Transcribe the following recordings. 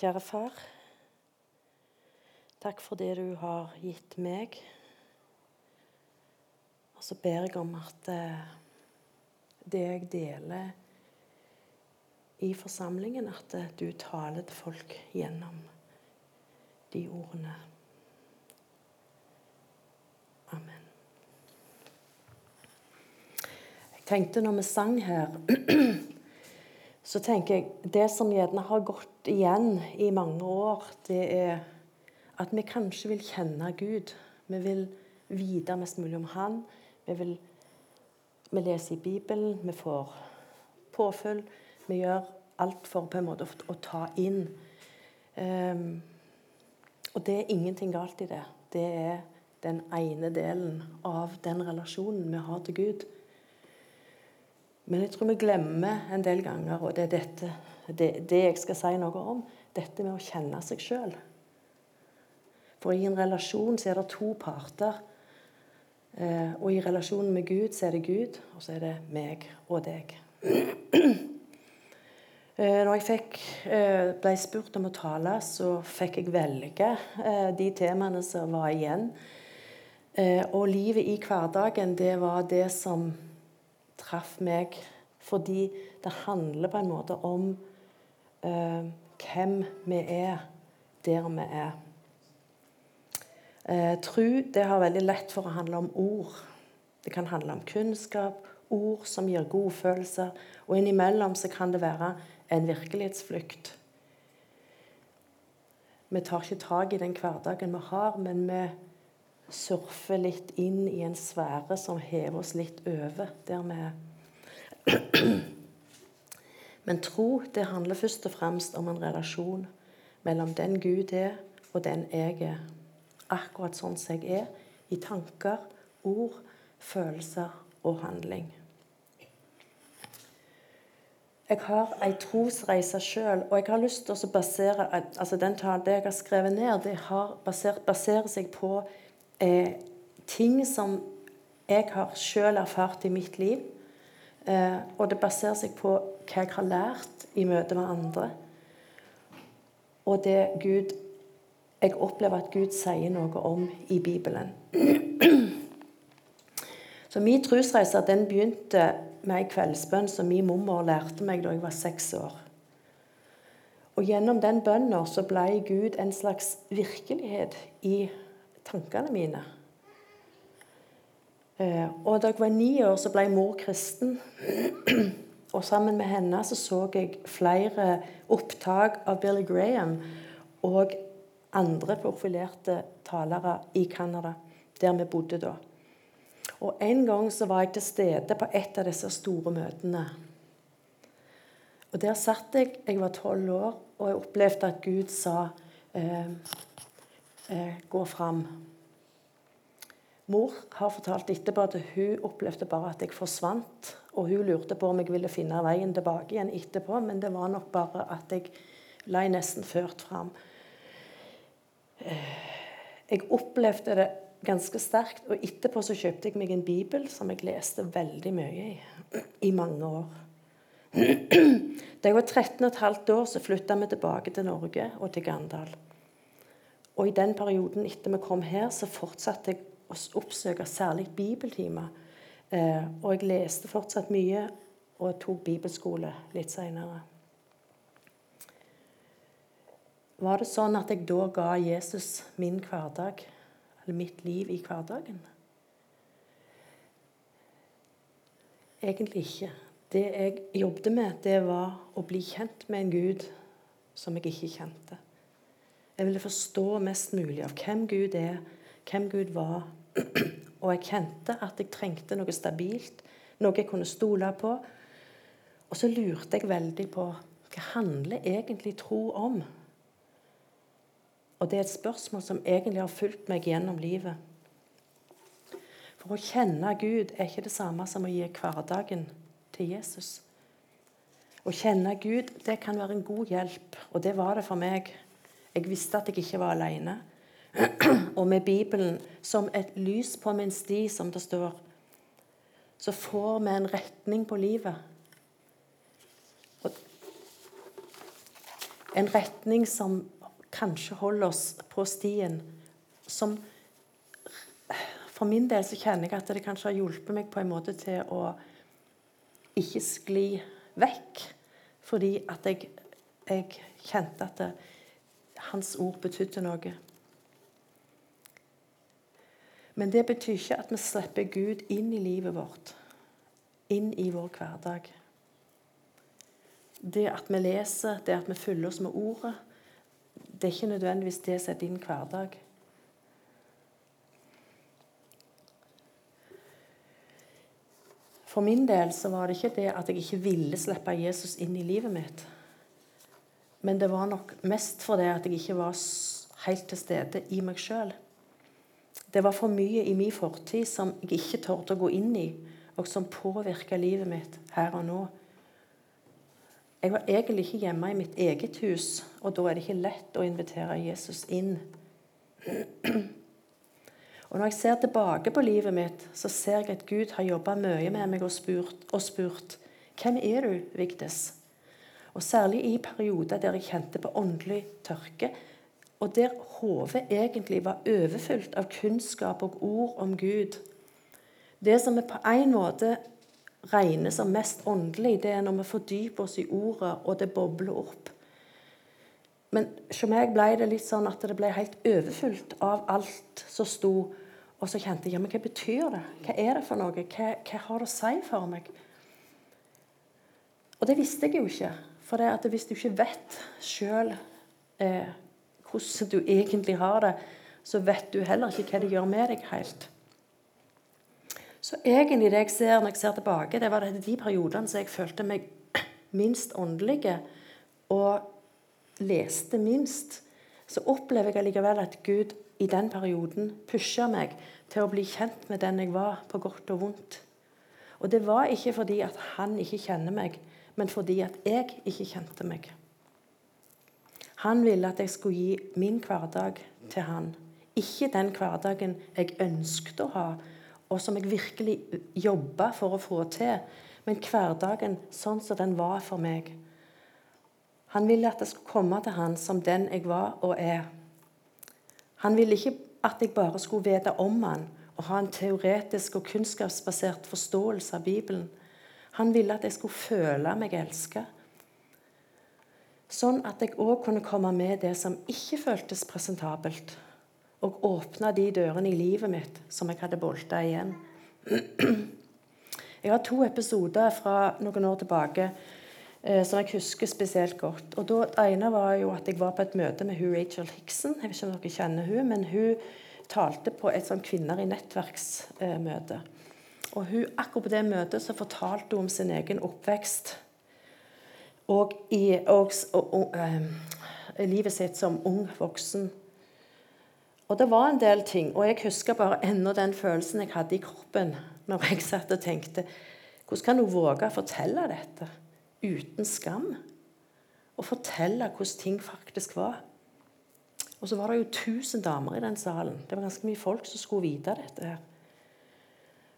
Kjære far. Takk for det du har gitt meg. Og så ber jeg om at eh, det jeg deler i forsamlingen, at eh, du taler til folk gjennom de ordene. Amen. Jeg tenkte når vi sang her så tenker jeg det som gjerne har gått igjen i mange år, det er at vi kanskje vil kjenne Gud. Vi vil vite mest mulig om Han. Vi, vil, vi leser i Bibelen, vi får påfyll. Vi gjør alt for på en måte å, ta inn. Um, og det er ingenting galt i det. Det er den ene delen av den relasjonen vi har til Gud. Men jeg tror vi glemmer en del ganger, og det er dette, det, det jeg skal si noe om, dette med å kjenne seg sjøl. For i en relasjon så er det to parter. Eh, og i relasjonen med Gud så er det Gud, og så er det meg og deg. Eh, når jeg fikk, eh, ble spurt om å tale, så fikk jeg velge eh, de temaene som var igjen. Eh, og livet i hverdagen, det var det som traff meg. Fordi det handler på en måte om eh, hvem vi er der vi er. Eh, tru det har veldig lett for å handle om ord. Det kan handle om kunnskap, ord som gir godfølelser. Og innimellom så kan det være en virkelighetsflukt. Vi tar ikke tak i den hverdagen vi har, men vi surfer litt inn i en sfære som hever oss litt over der vi er. Men tro det handler først og fremst om en relasjon mellom den Gud er, og den jeg er. Akkurat sånn som jeg er, i tanker, ord, følelser og handling. Jeg har ei trosreise sjøl, og jeg har lyst til å basere altså den talen jeg har skrevet ned, det har basert, baserer seg på eh, ting som jeg har sjøl erfart i mitt liv. Eh, og det baserer seg på hva jeg har lært i møte med andre. Og det Gud jeg opplever at Gud sier noe om i Bibelen. Så Min trosreise den begynte med ei kveldsbønn som min mormor lærte meg da jeg var seks år. Og Gjennom den bønnen så ble Gud en slags virkelighet i tankene mine. Eh, og Da jeg var ni år, så ble mor kristen. Og sammen med henne så, så jeg flere opptak av Billy Graham og andre profilerte talere i Canada, der vi bodde da. Og En gang så var jeg til stede på et av disse store møtene. Og Der satt jeg, jeg var tolv år, og jeg opplevde at Gud sa eh, 'Gå fram'. Mor har fortalt etterpå at hun opplevde bare at jeg forsvant. Og hun lurte på om jeg ville finne veien tilbake igjen etterpå, men det var nok bare at jeg ble nesten ført fram. Eh, jeg opplevde det ganske sterkt. Og etterpå så kjøpte jeg meg en bibel som jeg leste veldig mye i i mange år. Da jeg var 13 15 år, så flytta vi tilbake til Norge og til Gandal. Og i den perioden etter vi kom her, så fortsatte jeg å oppsøke særlig bibeltimer. Eh, og jeg leste fortsatt mye og tok bibelskole litt seinere. Var det sånn at jeg da ga Jesus min hverdag? eller mitt liv i hverdagen? Egentlig ikke. Det jeg jobbet med, det var å bli kjent med en Gud som jeg ikke kjente. Jeg ville forstå mest mulig av hvem Gud er, hvem Gud var. Og jeg kjente at jeg trengte noe stabilt, noe jeg kunne stole på. Og så lurte jeg veldig på hva handler egentlig tro om? Og det er et spørsmål som egentlig har fulgt meg gjennom livet. For å kjenne Gud er ikke det samme som å gi hverdagen til Jesus. Å kjenne Gud det kan være en god hjelp, og det var det for meg. Jeg visste at jeg ikke var alene. Og med Bibelen som et lys på min sti, som det står, så får vi en retning på livet. En retning som kanskje holder oss på stien. Som For min del så kjenner jeg at det kanskje har hjulpet meg på en måte til å ikke skli vekk. Fordi at jeg, jeg kjente at det, hans ord betydde noe. Men det betyr ikke at vi slipper Gud inn i livet vårt, inn i vår hverdag. Det at vi leser, det at vi fyller oss med Ordet, det er ikke nødvendigvis det som er din hverdag. For min del så var det ikke det at jeg ikke ville slippe Jesus inn i livet mitt. Men det var nok mest fordi at jeg ikke var helt til stede i meg sjøl. Det var for mye i min fortid som jeg ikke torde å gå inn i, og som påvirka livet mitt her og nå. Jeg var egentlig ikke hjemme i mitt eget hus, og da er det ikke lett å invitere Jesus inn. Og Når jeg ser tilbake på livet mitt, så ser jeg at Gud har jobba mye med meg og spurt, og spurt hvem er du, Vigdis? Og Særlig i perioder der jeg kjente på åndelig tørke, og der hodet egentlig var overfylt av kunnskap og ord om Gud. Det som vi på en måte regner som mest åndelig, det er når vi fordyper oss i ordet, og det bobler opp. Men hos meg ble det litt sånn at det ble helt overfylt av alt som sto. Og så kjente jeg ja, men hva betyr det? Hva er det for noe? Hva, hva har det å si for meg? Og det visste jeg jo ikke. For det at hvis du ikke vet sjøl eh, hvordan du egentlig har det, så vet du heller ikke hva det gjør med deg helt. Så egentlig det jeg ser når jeg ser tilbake, det var de periodene som jeg følte meg minst åndelige og leste minst. Så opplever jeg allikevel at Gud i den perioden pusha meg til å bli kjent med den jeg var, på godt og vondt. Og det var ikke fordi at han ikke kjenner meg, men fordi at jeg ikke kjente meg. Han ville at jeg skulle gi min hverdag til han. Ikke den hverdagen jeg ønsket å ha, og som jeg virkelig jobba for å få til, men hverdagen sånn som den var for meg. Han ville at jeg skulle komme til han som den jeg var og er. Han ville ikke at jeg bare skulle vite om han og ha en teoretisk og kunnskapsbasert forståelse av Bibelen. Han ville at jeg skulle føle meg elsket Sånn at jeg òg kunne komme med det som ikke føltes presentabelt, og åpne de dørene i livet mitt som jeg hadde bolta igjen. Jeg har to episoder fra noen år tilbake eh, som jeg husker spesielt godt. Og da, Det ene var jo at jeg var på et møte med hun Rachel Hickson. Jeg vet ikke om dere kjenner hun, men hun talte på et sånn Kvinner i nettverksmøte. Og hun, akkurat på det møtet så fortalte hun om sin egen oppvekst og i og, og, og, uh, livet sitt som ung voksen. Og det var en del ting. Og jeg husker bare ennå den følelsen jeg hadde i kroppen når jeg satt og tenkte Hvordan kan hun våge å fortelle dette uten skam? Og fortelle hvordan ting faktisk var. Og så var det jo tusen damer i den salen. Det var ganske mye folk som skulle vite dette. her.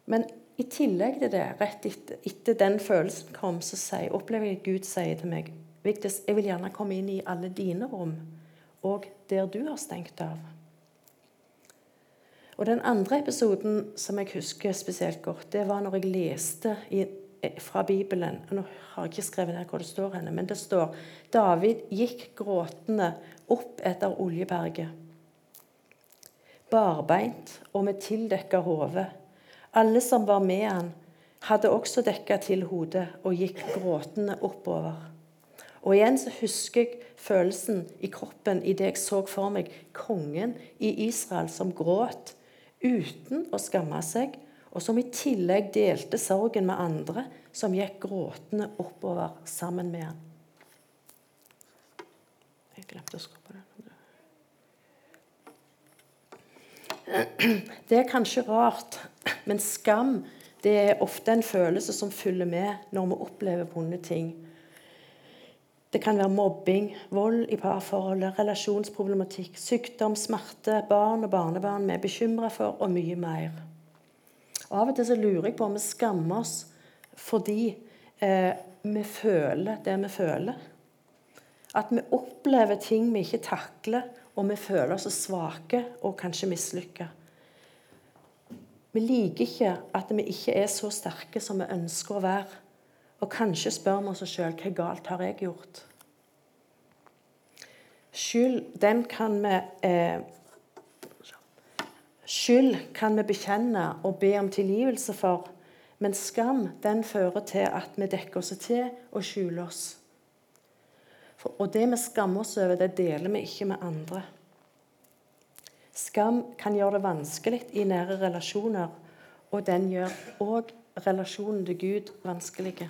Men i tillegg til det, rett etter, etter den følelsen kom, så sier, opplever jeg at Gud sier til meg Vigdis, jeg vil gjerne komme inn i alle dine rom, og der du har stengt av. Og Den andre episoden som jeg husker spesielt godt, det var når jeg leste i, fra Bibelen Nå har jeg ikke skrevet ned hvor det står henne, men det står David gikk gråtende opp etter Oljeberget. Barbeint og med tildekka hode alle som var med han, hadde også dekka til hodet og gikk gråtende oppover. Og igjen så husker jeg følelsen i kroppen idet jeg så for meg kongen i Israel som gråt uten å skamme seg, og som i tillegg delte sorgen med andre som gikk gråtende oppover sammen med han. Jeg glemte å skru på den. Det er kanskje rart men skam det er ofte en følelse som følger med når vi opplever vonde ting. Det kan være mobbing, vold i parforholdet, relasjonsproblematikk, sykdom, smerte, barn og barnebarn vi er bekymra for, og mye mer. Og Av og til så lurer jeg på om vi skammer oss fordi eh, vi føler det vi føler. At vi opplever ting vi ikke takler, og vi føler oss svake og kanskje mislykka. Vi liker ikke at vi ikke er så sterke som vi ønsker å være. Og kanskje spør vi oss sjøl hva galt har jeg gjort? Skyld, den kan vi eh, Skyld kan vi bekjenne og be om tilgivelse for, men skam den fører til at vi dekker oss til og skjuler oss. For, og det vi skammer oss over, det deler vi ikke med andre. Skam kan gjøre det vanskelig i nære relasjoner, og den gjør òg relasjonen til Gud vanskelig.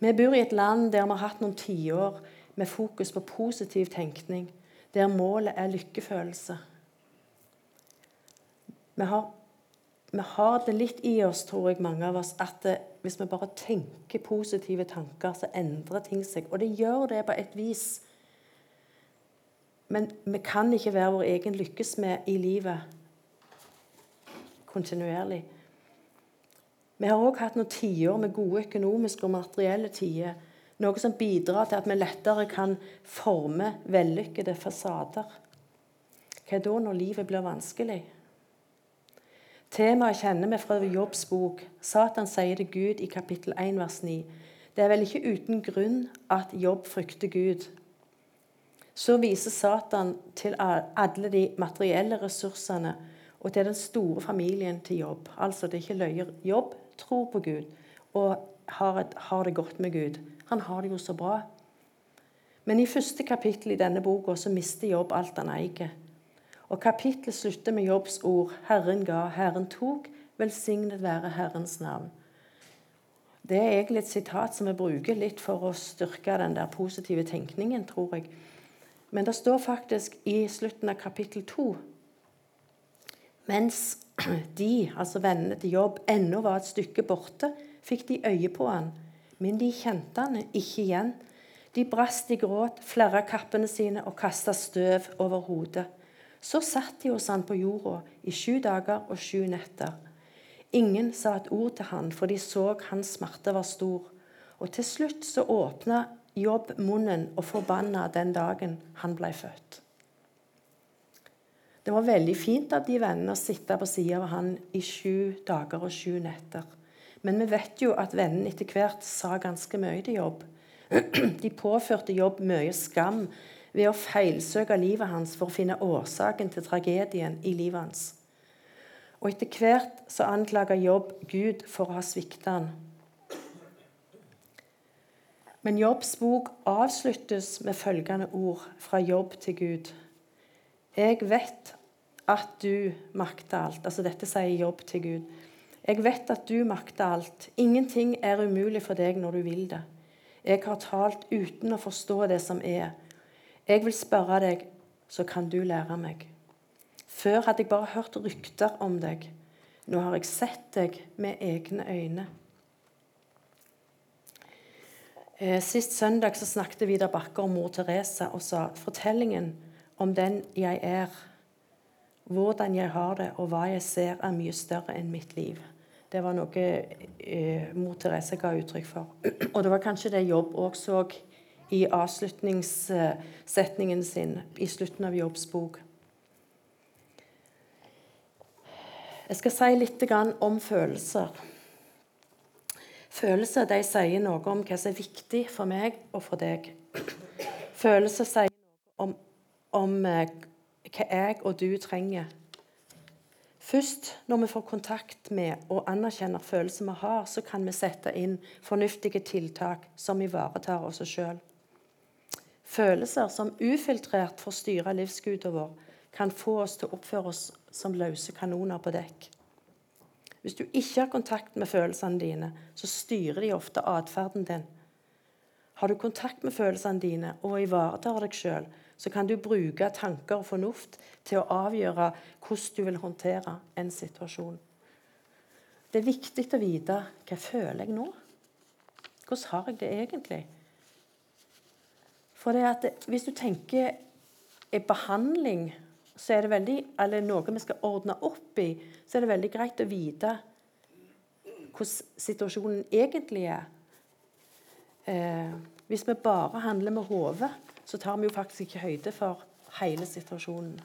Vi bor i et land der vi har hatt noen tiår med fokus på positiv tenkning, der målet er lykkefølelse. Vi har, vi har, det litt i oss, tror jeg, mange av oss, at det, hvis vi bare tenker positive tanker, så endrer ting seg. Og det gjør det på et vis. Men vi kan ikke være vår egen lykkesmed i livet kontinuerlig. Vi har òg hatt noen tiår med gode økonomiske og materielle tider. Noe som bidrar til at vi lettere kan forme vellykkede fasader. Hva er da når livet blir vanskelig? Temaet kjenner vi fra Jobbs bok. Satan sier det Gud i kapittel 1, vers 9. Det er vel ikke uten grunn at Jobb frykter Gud. Så viser Satan til alle de materielle ressursene og til den store familien til Jobb. Altså, det er ikke løyer. Jobb tror på Gud og har, et, har, det godt med Gud. Han har det jo så bra. Men i første kapittel i denne boka så mister Jobb alt han eier. Og Kapittelet slutter med Jobbs ord 'Herren ga, Herren tok, velsignet være Herrens navn'. Det er egentlig et sitat som vi bruker litt for å styrke den der positive tenkningen, tror jeg. Men det står faktisk i slutten av kapittel to mens de, altså vennene til jobb, ennå var et stykke borte, fikk de øye på han. Men de kjente han ikke igjen. De brast i gråt, flerra kappene sine og kasta støv over hodet. Så satt de hos han på jorda i sju dager og sju netter. Ingen sa et ord til han, for de så hans smerte var stor. Og til slutt så åpna Jobb munnen og forbanna den dagen han ble født. Det var veldig fint av de vennene å sitte på sida av han i sju dager og sju netter. Men vi vet jo at vennene etter hvert sa ganske mye til jobb. De påførte jobb mye skam ved å feilsøke livet hans for å finne årsaken til tragedien i livet hans. Og etter hvert så anklaga Jobb Gud for å ha svikta han. Men Jobbs bok avsluttes med følgende ord fra Jobb til Gud. Jeg vet at du makter alt. Altså Dette sier jobb til Gud. Jeg vet at du makter alt. Ingenting er umulig for deg når du vil det. Jeg har talt uten å forstå det som er. Jeg vil spørre deg, så kan du lære meg. Før hadde jeg bare hørt rykter om deg. Nå har jeg sett deg med egne øyne. Eh, sist søndag så snakket Vidar Bakke om mor Teresa og sa fortellingen om den jeg er, hvordan jeg har det, og hva jeg ser, er mye større enn mitt liv. Det var noe eh, mor Therese ga uttrykk for. Og det var kanskje det Jobb òg så i avslutningssetningen sin i slutten av Jobbs bok. Jeg skal si litt om følelser. Følelser de sier noe om hva som er viktig for meg og for deg. Følelser sier noe om om eh, hva jeg og du trenger. Først når vi får kontakt med og anerkjenner følelser vi har, så kan vi sette inn fornuftige tiltak som ivaretar oss sjøl. Følelser som ufiltrert får styre livsguden vår, kan få oss til å oppføre oss som løse kanoner på dekk. Hvis du ikke har kontakt med følelsene dine, så styrer de ofte atferden din. Har du kontakt med følelsene dine og ivaretar deg sjøl, så kan du bruke tanker og fornuft til å avgjøre hvordan du vil håndtere en situasjon. Det er viktig å vite hva jeg føler jeg nå. Hvordan har jeg det egentlig? For det at Hvis du tenker er behandling, så er det veldig, eller noe vi skal ordne opp i, så er det veldig greit å vite hvordan situasjonen egentlig er. eh, Hvis vi bare handler med hodet, så tar vi jo faktisk ikke høyde for hele situasjonen.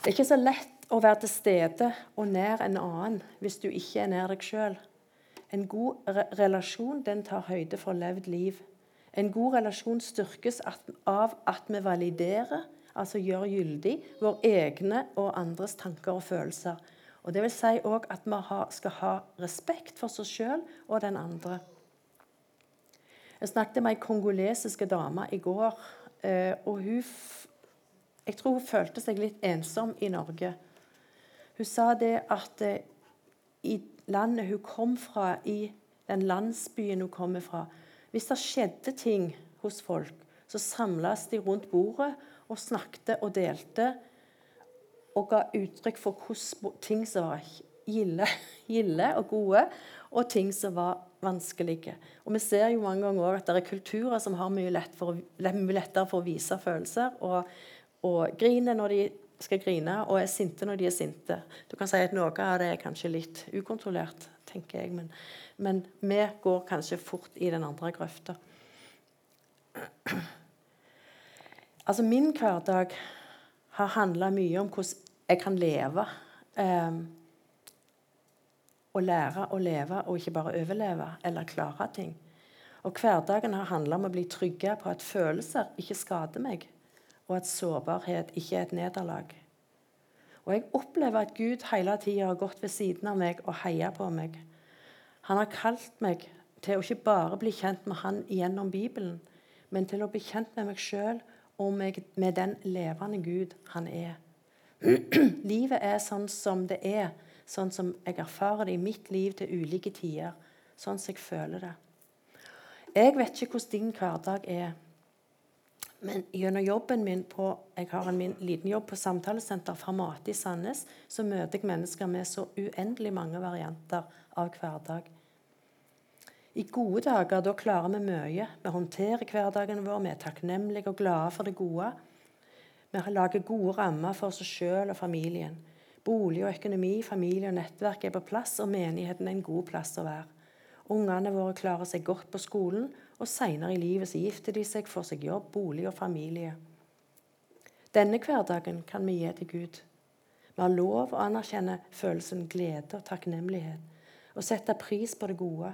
Det er ikke så lett å være til stede og nær en annen hvis du ikke er nær deg sjøl. En god re relasjon den tar høyde for levd liv. En god relasjon styrkes av at vi validerer, altså gjør gyldig, våre egne og andres tanker og følelser. Og Det vil si òg at vi skal ha respekt for seg sjøl og den andre. Jeg snakket med ei kongolesisk dame i går. Eh, og hun, Jeg tror hun følte seg litt ensom i Norge. Hun sa det at eh, i landet hun kom fra, i den landsbyen hun kommer fra Hvis det skjedde ting hos folk, så samles de rundt bordet og snakket og delte og ga uttrykk for hvordan ting som var gilde, gilde og gode, og ting som var vanskelige. Og Vi ser jo mange ganger at det er kulturer som har mye, lett for, mye lettere for å vise følelser, og, og griner når de skal grine, og er sinte når de er sinte. Du kan si at noe av det er kanskje litt ukontrollert, tenker jeg, men, men vi går kanskje fort i den andre grøfta. Altså, min hverdag har handla mye om hvordan jeg kan leve. Eh, og lære å leve og ikke bare overleve eller klare ting. Og Hverdagen har handla om å bli trygge på at følelser ikke skader meg og at sårbarhet ikke er et nederlag. Og jeg opplever at Gud hele tida har gått ved siden av meg og heia på meg. Han har kalt meg til å ikke bare bli kjent med Han gjennom Bibelen, men til å bli kjent med meg sjøl og med, med den levende Gud han er. Livet er sånn som det er, sånn som jeg erfarer det i mitt liv til ulike tider. Sånn som jeg føler det. Jeg vet ikke hvordan din hverdag er. Men gjennom jobben min på jeg har en min liten jobb på samtalesenter Farmate i Sandnes, så møter jeg mennesker med så uendelig mange varianter av hverdag. I gode dager da klarer vi mye. Vi håndterer hverdagen vår, vi er takknemlige og glade for det gode. Vi lager gode rammer for oss sjøl og familien. Bolig og økonomi, familie og nettverk er på plass, og menigheten er en god plass å være. Ungene våre klarer seg godt på skolen, og seinere i livet så gifter de seg, får seg jobb, bolig og familie. Denne hverdagen kan vi gi til Gud. Vi har lov å anerkjenne følelsen glede og takknemlighet og sette pris på det gode.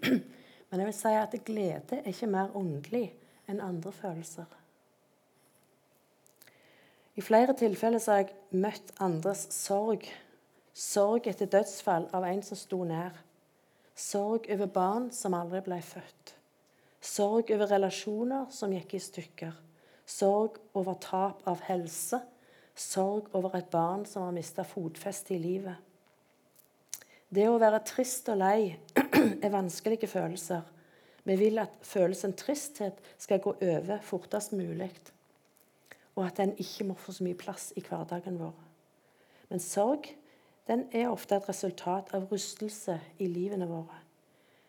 Men jeg vil si at glede er ikke mer åndelig enn andre følelser. I flere tilfeller har jeg møtt andres sorg. Sorg etter dødsfall av en som sto nær. Sorg over barn som aldri ble født. Sorg over relasjoner som gikk i stykker. Sorg over tap av helse. Sorg over et barn som har mista fotfestet i livet. Det å være trist og lei er vanskelige følelser. Vi vil at følelsen tristhet skal gå over fortest mulig, og at den ikke må få så mye plass i hverdagen vår. Men sorg den er ofte et resultat av rystelse i livene våre.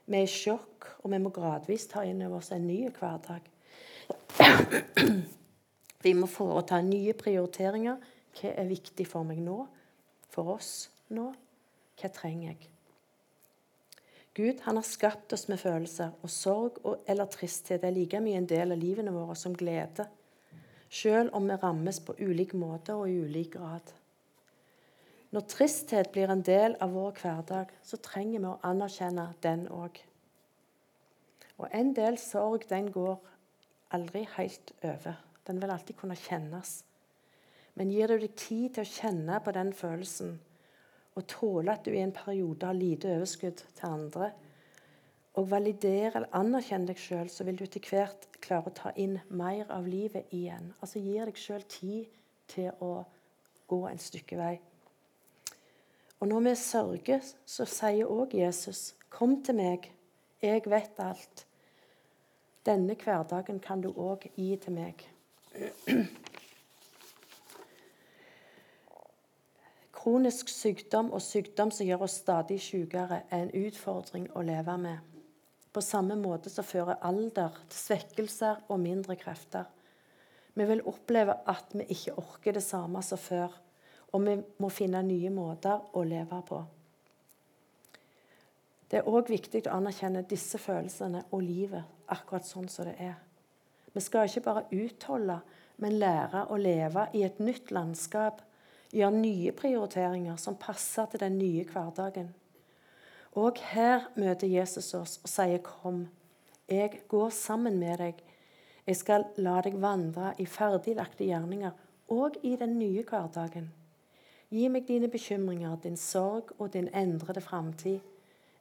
Vi er i sjokk, og vi må gradvis ta inn over oss en ny hverdag. Vi må foreta nye prioriteringer. Hva er viktig for meg nå? For oss nå? Hva trenger jeg? Gud han har skapt oss med følelser, og sorg eller tristhet er like mye en del av livene våre som glede, selv om vi rammes på ulike måter og i ulik grad. Når tristhet blir en del av vår hverdag, så trenger vi å anerkjenne den òg. Og en del sorg den går aldri helt over. Den vil alltid kunne kjennes. Men gir du deg tid til å kjenne på den følelsen og tåle at du i en periode har lite overskudd til andre, og validere eller anerkjenne deg sjøl, så vil du etter hvert klare å ta inn mer av livet igjen. Altså gir deg sjøl tid til å gå en stykke vei. Og når vi sørger, så sier òg Jesus, 'Kom til meg, jeg vet alt'. Denne hverdagen kan du òg gi til meg. Kronisk sykdom og sykdom som gjør oss stadig sykere, er en utfordring å leve med. På samme måte så fører alder til svekkelser og mindre krefter. Vi vil oppleve at vi ikke orker det samme som før, Og vi må finne nye måter å leve på. Det er òg viktig å anerkjenne disse følelsene og livet akkurat sånn som det er. Vi skal ikke bare utholde, men lære å leve i et nytt landskap. Gjøre nye prioriteringer som passer til den nye hverdagen. Og her møter Jesus oss og sier, 'Kom, jeg går sammen med deg.' 'Jeg skal la deg vandre i ferdiglagte gjerninger og i den nye hverdagen.' 'Gi meg dine bekymringer, din sorg og din endrede framtid.'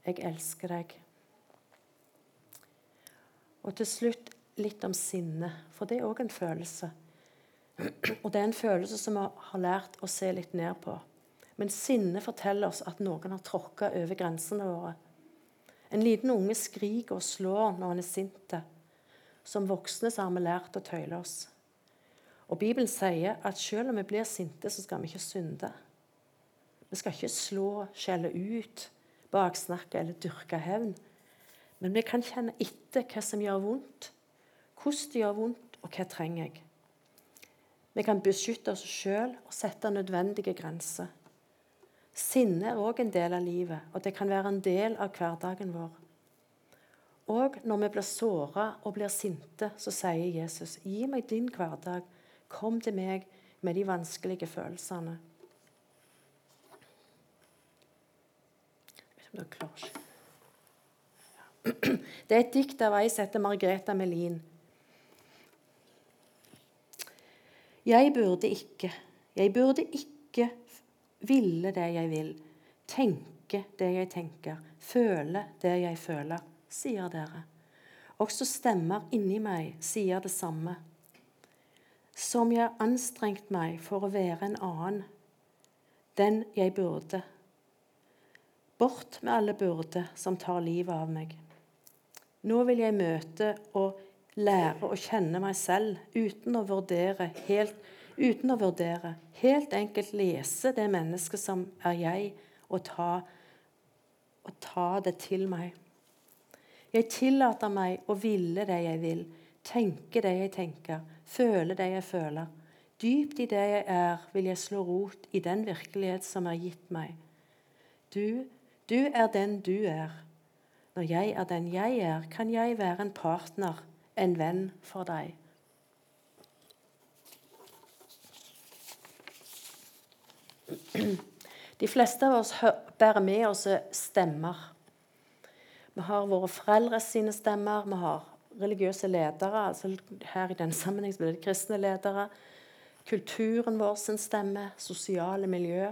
'Jeg elsker deg.' Og til slutt litt om sinne, for det er òg en følelse. Og det er en følelse som vi har lært å se litt ned på. Men sinne forteller oss at noen har tråkka over grensene våre. En liten unge skriker og slår når han er sint. Som voksne så har vi lært å tøyle oss. Og Bibelen sier at selv om vi blir sinte, så skal vi ikke synde. Vi skal ikke slå, skjelle ut, baksnakke eller dyrke hevn. Men vi kan kjenne etter hva som gjør vondt, hvordan det gjør vondt, og hva trenger jeg. Vi kan beskytte oss sjøl og sette nødvendige grenser. Sinne er òg en del av livet, og det kan være en del av hverdagen vår. Og når vi blir såra og blir sinte, så sier Jesus, 'Gi meg din hverdag. Kom til meg med de vanskelige følelsene.' Det er et dikt av ei som heter Margrethe Melin. Jeg burde ikke, jeg burde ikke ville det jeg vil, tenke det jeg tenker, føle det jeg føler, sier dere. Også stemmer inni meg sier det samme. Som jeg har anstrengt meg for å være en annen, den jeg burde. Bort med alle byrder som tar livet av meg. Nå vil jeg møte og lære å kjenne meg selv uten å vurdere helt uten å vurdere. Helt enkelt lese det mennesket som er jeg, og ta, og ta det til meg. Jeg tillater meg å ville det jeg vil, tenke det jeg tenker, føle det jeg føler. Dypt i det jeg er, vil jeg slå rot i den virkelighet som er gitt meg. Du, du er den du er. Når jeg er den jeg er, kan jeg være en partner, en venn for deg. De fleste av oss bærer med oss stemmer. Vi har våre foreldre sine stemmer, vi har religiøse ledere, altså her i denne sammenheng blir det kristne ledere, kulturen vår sin stemme, sosiale miljø.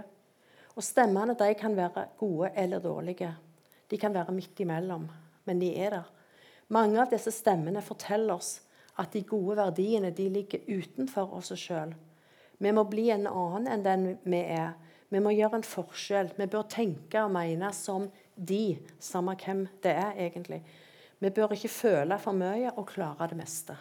Og Stemmene de kan være gode eller dårlige. De kan være midt imellom, men de er der. Mange av disse stemmene forteller oss at de gode verdiene de ligger utenfor oss sjøl. Vi må bli en annen enn den vi er. Vi må gjøre en forskjell. Vi bør tenke og mene som de, samme hvem det er egentlig. Vi bør ikke føle for mye og klare det meste.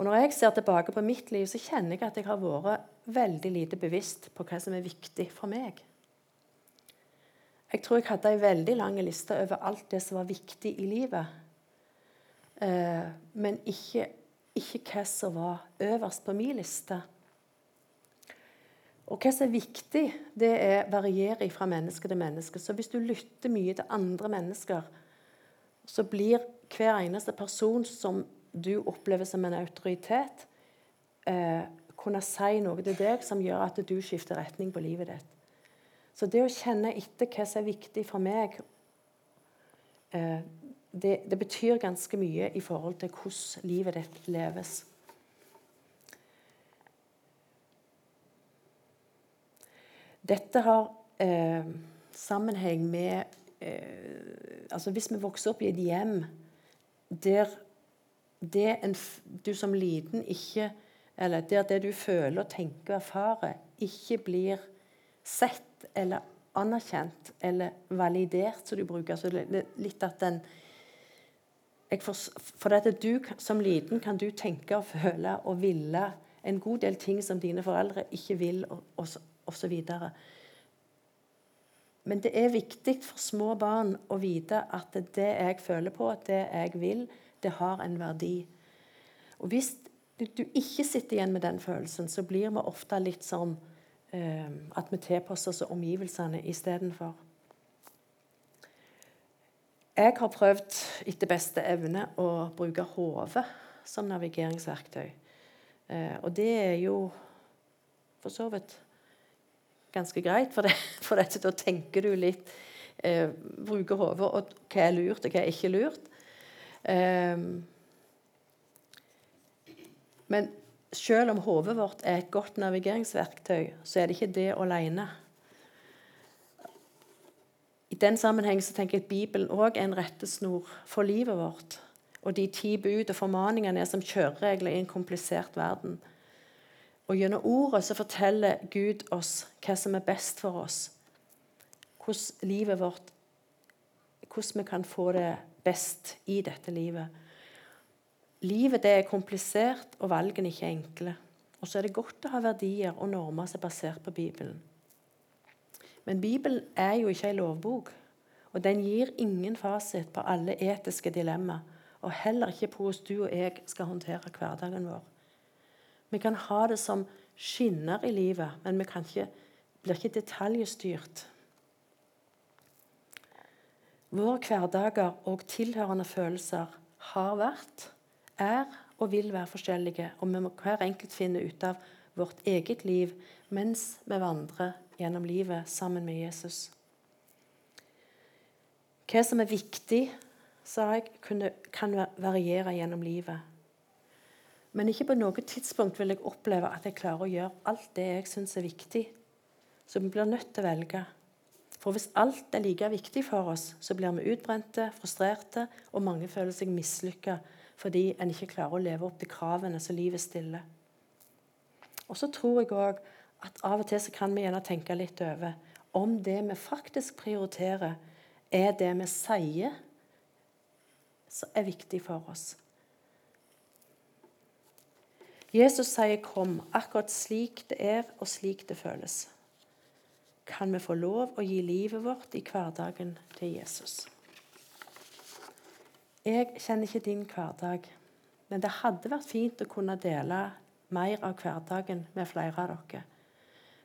Og Når jeg ser tilbake på mitt liv, så kjenner jeg at jeg har vært veldig lite bevisst på hva som er viktig for meg. Jeg tror jeg hadde ei veldig lang liste over alt det som var viktig i livet. Eh, men ikke ikke hva som var øverst på min liste. Og hva som er viktig, det er varierer fra menneske til menneske. Så hvis du lytter mye til andre mennesker, så blir hver eneste person som du opplever som en autoritet, eh, kunne si noe til deg som gjør at du skifter retning på livet ditt. Så det å kjenne etter hva som er viktig for meg, eh, det, det, betyr ganske mye i forhold til hvordan livet ditt leves. Dette har eh, sammenheng med eh, altså Hvis vi vokser opp i et hjem der det en, du som liten ikke Eller der det du føler, tenker og erfarer, ikke blir sett eller anerkjent eller validert, som du bruker. Så litt at den for, for dette du, Som liten kan du tenke og føle og ville en god del ting som dine foreldre ikke vil, osv. Men det er viktig for små barn å vite at det jeg føler på, det jeg vil, det har en verdi. Og hvis du ikke sitter igjen med den følelsen, så blir vi ofte litt sånn eh, at vi tilpasser oss omgivelsene istedenfor. Jeg har prøvd etter beste evne å bruke hodet som navigeringsverktøy. Eh, og det er jo for så vidt ganske greit, for, det, for dette, da tenker du litt eh, Bruker hodet og hva er lurt, og hva er ikke lurt. Eh, men selv om hodet vårt er et godt navigeringsverktøy, så er det ikke det alene. I den sammenheng tenker jeg at Bibelen òg er en rettesnor for livet vårt. Og de ti bud og formaningene er som kjøreregler i en komplisert verden. Og Gjennom ordet så forteller Gud oss hva som er best for oss. Hvordan livet vårt Hvordan vi kan få det best i dette livet. Livet det er komplisert, og valgene ikke enkle. Og så er det godt å ha verdier og normer som er basert på Bibelen. Men Bibelen er jo ikke en lovbok, og den gir ingen fasit på alle etiske dilemmaer, og heller ikke på hvordan du og jeg skal håndtere hverdagen vår. Vi kan ha det som skinner i livet, men vi ikke, blir ikke detaljstyrt. Våre hverdager og tilhørende følelser har vært, er og vil være forskjellige, og vi må hver enkelt finne ut av vårt eget liv mens vi vandrer gjennom livet sammen med Jesus. Hva som er viktig, sa jeg, kan variere gjennom livet. Men ikke på noe tidspunkt vil jeg oppleve at jeg klarer å gjøre alt det jeg syns er viktig. Så vi blir nødt til å velge. For hvis alt er like viktig for oss, så blir vi utbrente, frustrerte, og mange føler seg mislykka fordi en ikke klarer å leve opp til kravene som livet stiller. Og så tror jeg òg at av og til så kan vi gjerne tenke litt over om det vi faktisk prioriterer, er det vi sier som er viktig for oss. Jesus sier 'kom', akkurat slik det er, og slik det føles. Kan vi få lov å gi livet vårt i hverdagen til Jesus? Jeg kjenner ikke din hverdag, men det hadde vært fint å kunne dele mer av hverdagen med flere av dere.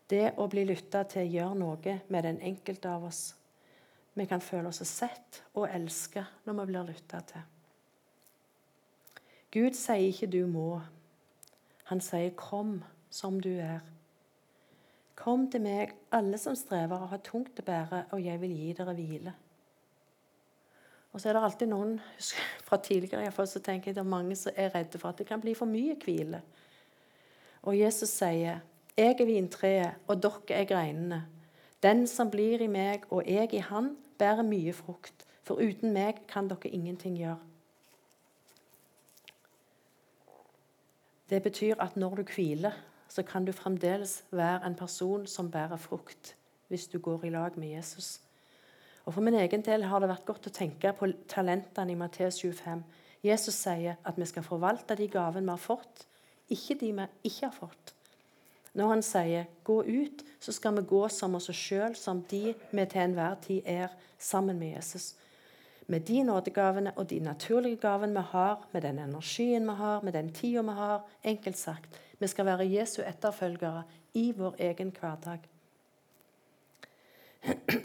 Det å bli lytta til gjør noe med den enkelte av oss. Vi kan føle oss sett og elsket når vi blir lytta til. Gud sier ikke 'du må', han sier, 'Kom som du er'. Kom til meg, alle som strever og har tungt å bære, og jeg vil gi dere hvile. Og så er det alltid noen fra tidligere i fall, så tenker jeg det er mange som er redde for at det kan bli for mye hvile. Og Jesus sier, 'Jeg er vintreet, og dere er greinene.' 'Den som blir i meg, og jeg i Han, bærer mye frukt.' 'For uten meg kan dere ingenting gjøre.' Det betyr at når du hviler, så kan du fremdeles være en person som bærer frukt, hvis du går i lag med Jesus. Og For min egen del har det vært godt å tenke på talentene i Matteus 25. Jesus sier at vi skal forvalte de gavene vi har fått, ikke de vi ikke har fått. Når han sier 'gå ut', så skal vi gå som oss sjøl, som de vi til enhver tid er, sammen med Jesus med de nådegavene og de naturlige gavene vi har, med den energien vi har, med den tida vi har. Enkelt sagt, vi skal være Jesu etterfølgere i vår egen hverdag.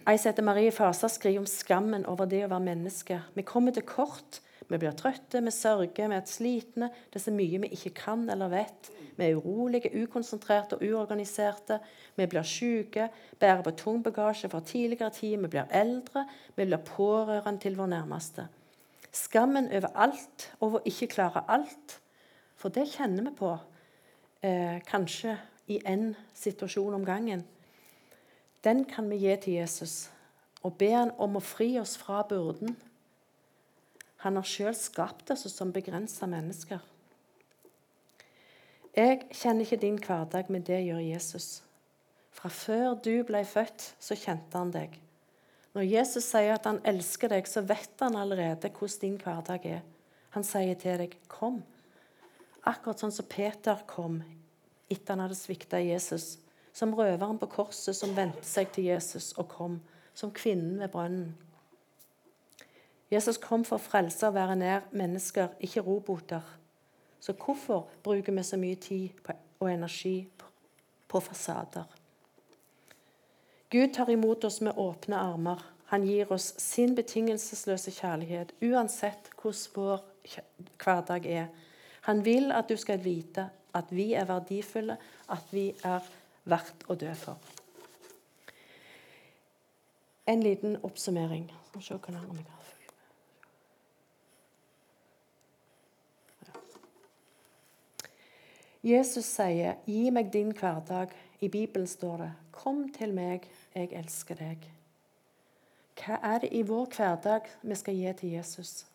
Ei som heter Marie Fasa, skriver om skammen over det å være menneske. Vi kommer til kort. Vi blir trøtte, vi sørger, vi er slitne. Det er så mye vi ikke kan eller vet. Vi er urolige, ukonsentrerte og uorganiserte. Vi blir syke, bærer på tung bagasje fra tidligere tid. Vi blir eldre, vi blir pårørende til vår nærmeste. Skammen over alt, over å ikke klare alt. For det kjenner vi på, eh, kanskje i én situasjon om gangen. Den kan vi gi til Jesus og be han om å fri oss fra byrden. Han har sjøl skapt oss som begrensa mennesker. Jeg kjenner ikke din hverdag, men det gjør Jesus. Fra før du ble født, så kjente han deg. Når Jesus sier at han elsker deg, så vet han allerede hvordan din hverdag er. Han sier til deg, 'Kom'. Akkurat sånn som Peter kom etter han hadde svikta Jesus. Som røveren på korset som vendte seg til Jesus og kom. Som kvinnen ved brønnen. Jesus kom for å frelse og være nær mennesker, ikke roboter Så hvorfor bruker vi så mye tid og energi på fasader? Gud tar imot oss med åpne armer. Han gir oss sin betingelsesløse kjærlighet, uansett hvordan vår hverdag er. Han vil at du skal vite at vi er verdifulle, at vi er verdt å dø for. En liten oppsummering. Jesus sier, 'Gi meg din hverdag'. I Bibelen står det, 'Kom til meg, jeg elsker deg'. Hva er det i vår hverdag vi skal gi til Jesus?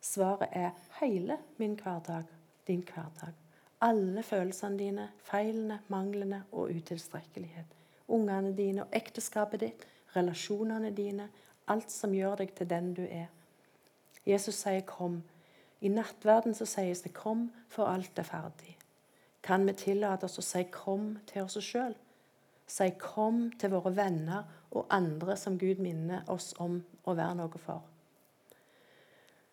Svaret er hele min hverdag, din hverdag. Alle følelsene dine, feilene, manglene og utilstrekkelighet. Ungene dine og ekteskapet ditt, relasjonene dine, alt som gjør deg til den du er. Jesus sier 'kom'. I nattverden så sies det 'kom, for alt er ferdig'. Kan vi tillate oss å si 'kom' til oss sjøl? Si 'kom' til våre venner og andre som Gud minner oss om å være noe for.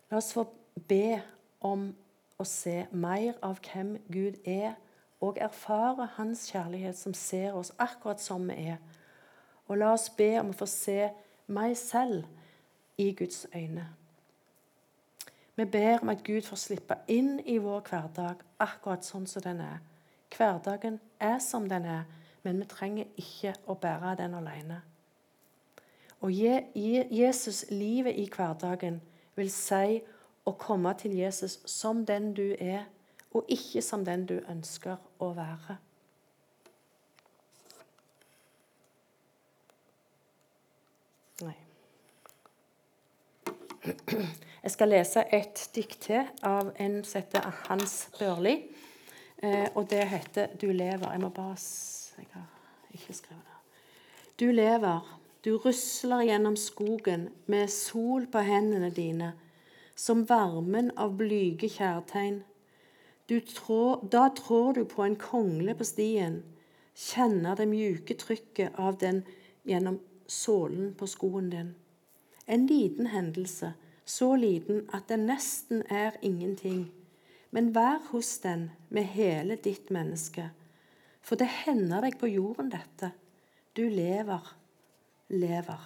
La oss få be om å se mer av hvem Gud er, og erfare Hans kjærlighet som ser oss akkurat som vi er. Og la oss be om å få se meg selv i Guds øyne. Vi ber om at Gud får slippe inn i vår hverdag akkurat sånn som den er. Hverdagen er som den er, men vi trenger ikke å bære den alene. Å gi Jesus livet i hverdagen vil si å komme til Jesus som den du er, og ikke som den du ønsker å være. Nei. Jeg skal lese et dikt til av en som heter Hans Børli. Eh, og det heter 'Du lever'. Jeg må bare Jeg har ikke skrevet det. Du lever, du rusler gjennom skogen med sol på hendene dine, som varmen av blyge kjærtegn. Trår, da trår du på en kongle på stien, kjenner det mjuke trykket av den gjennom sålen på skoen din. En liten hendelse, så liten at den nesten er ingenting. Men vær hos den med hele ditt menneske. For det hender deg på jorden, dette. Du lever, lever.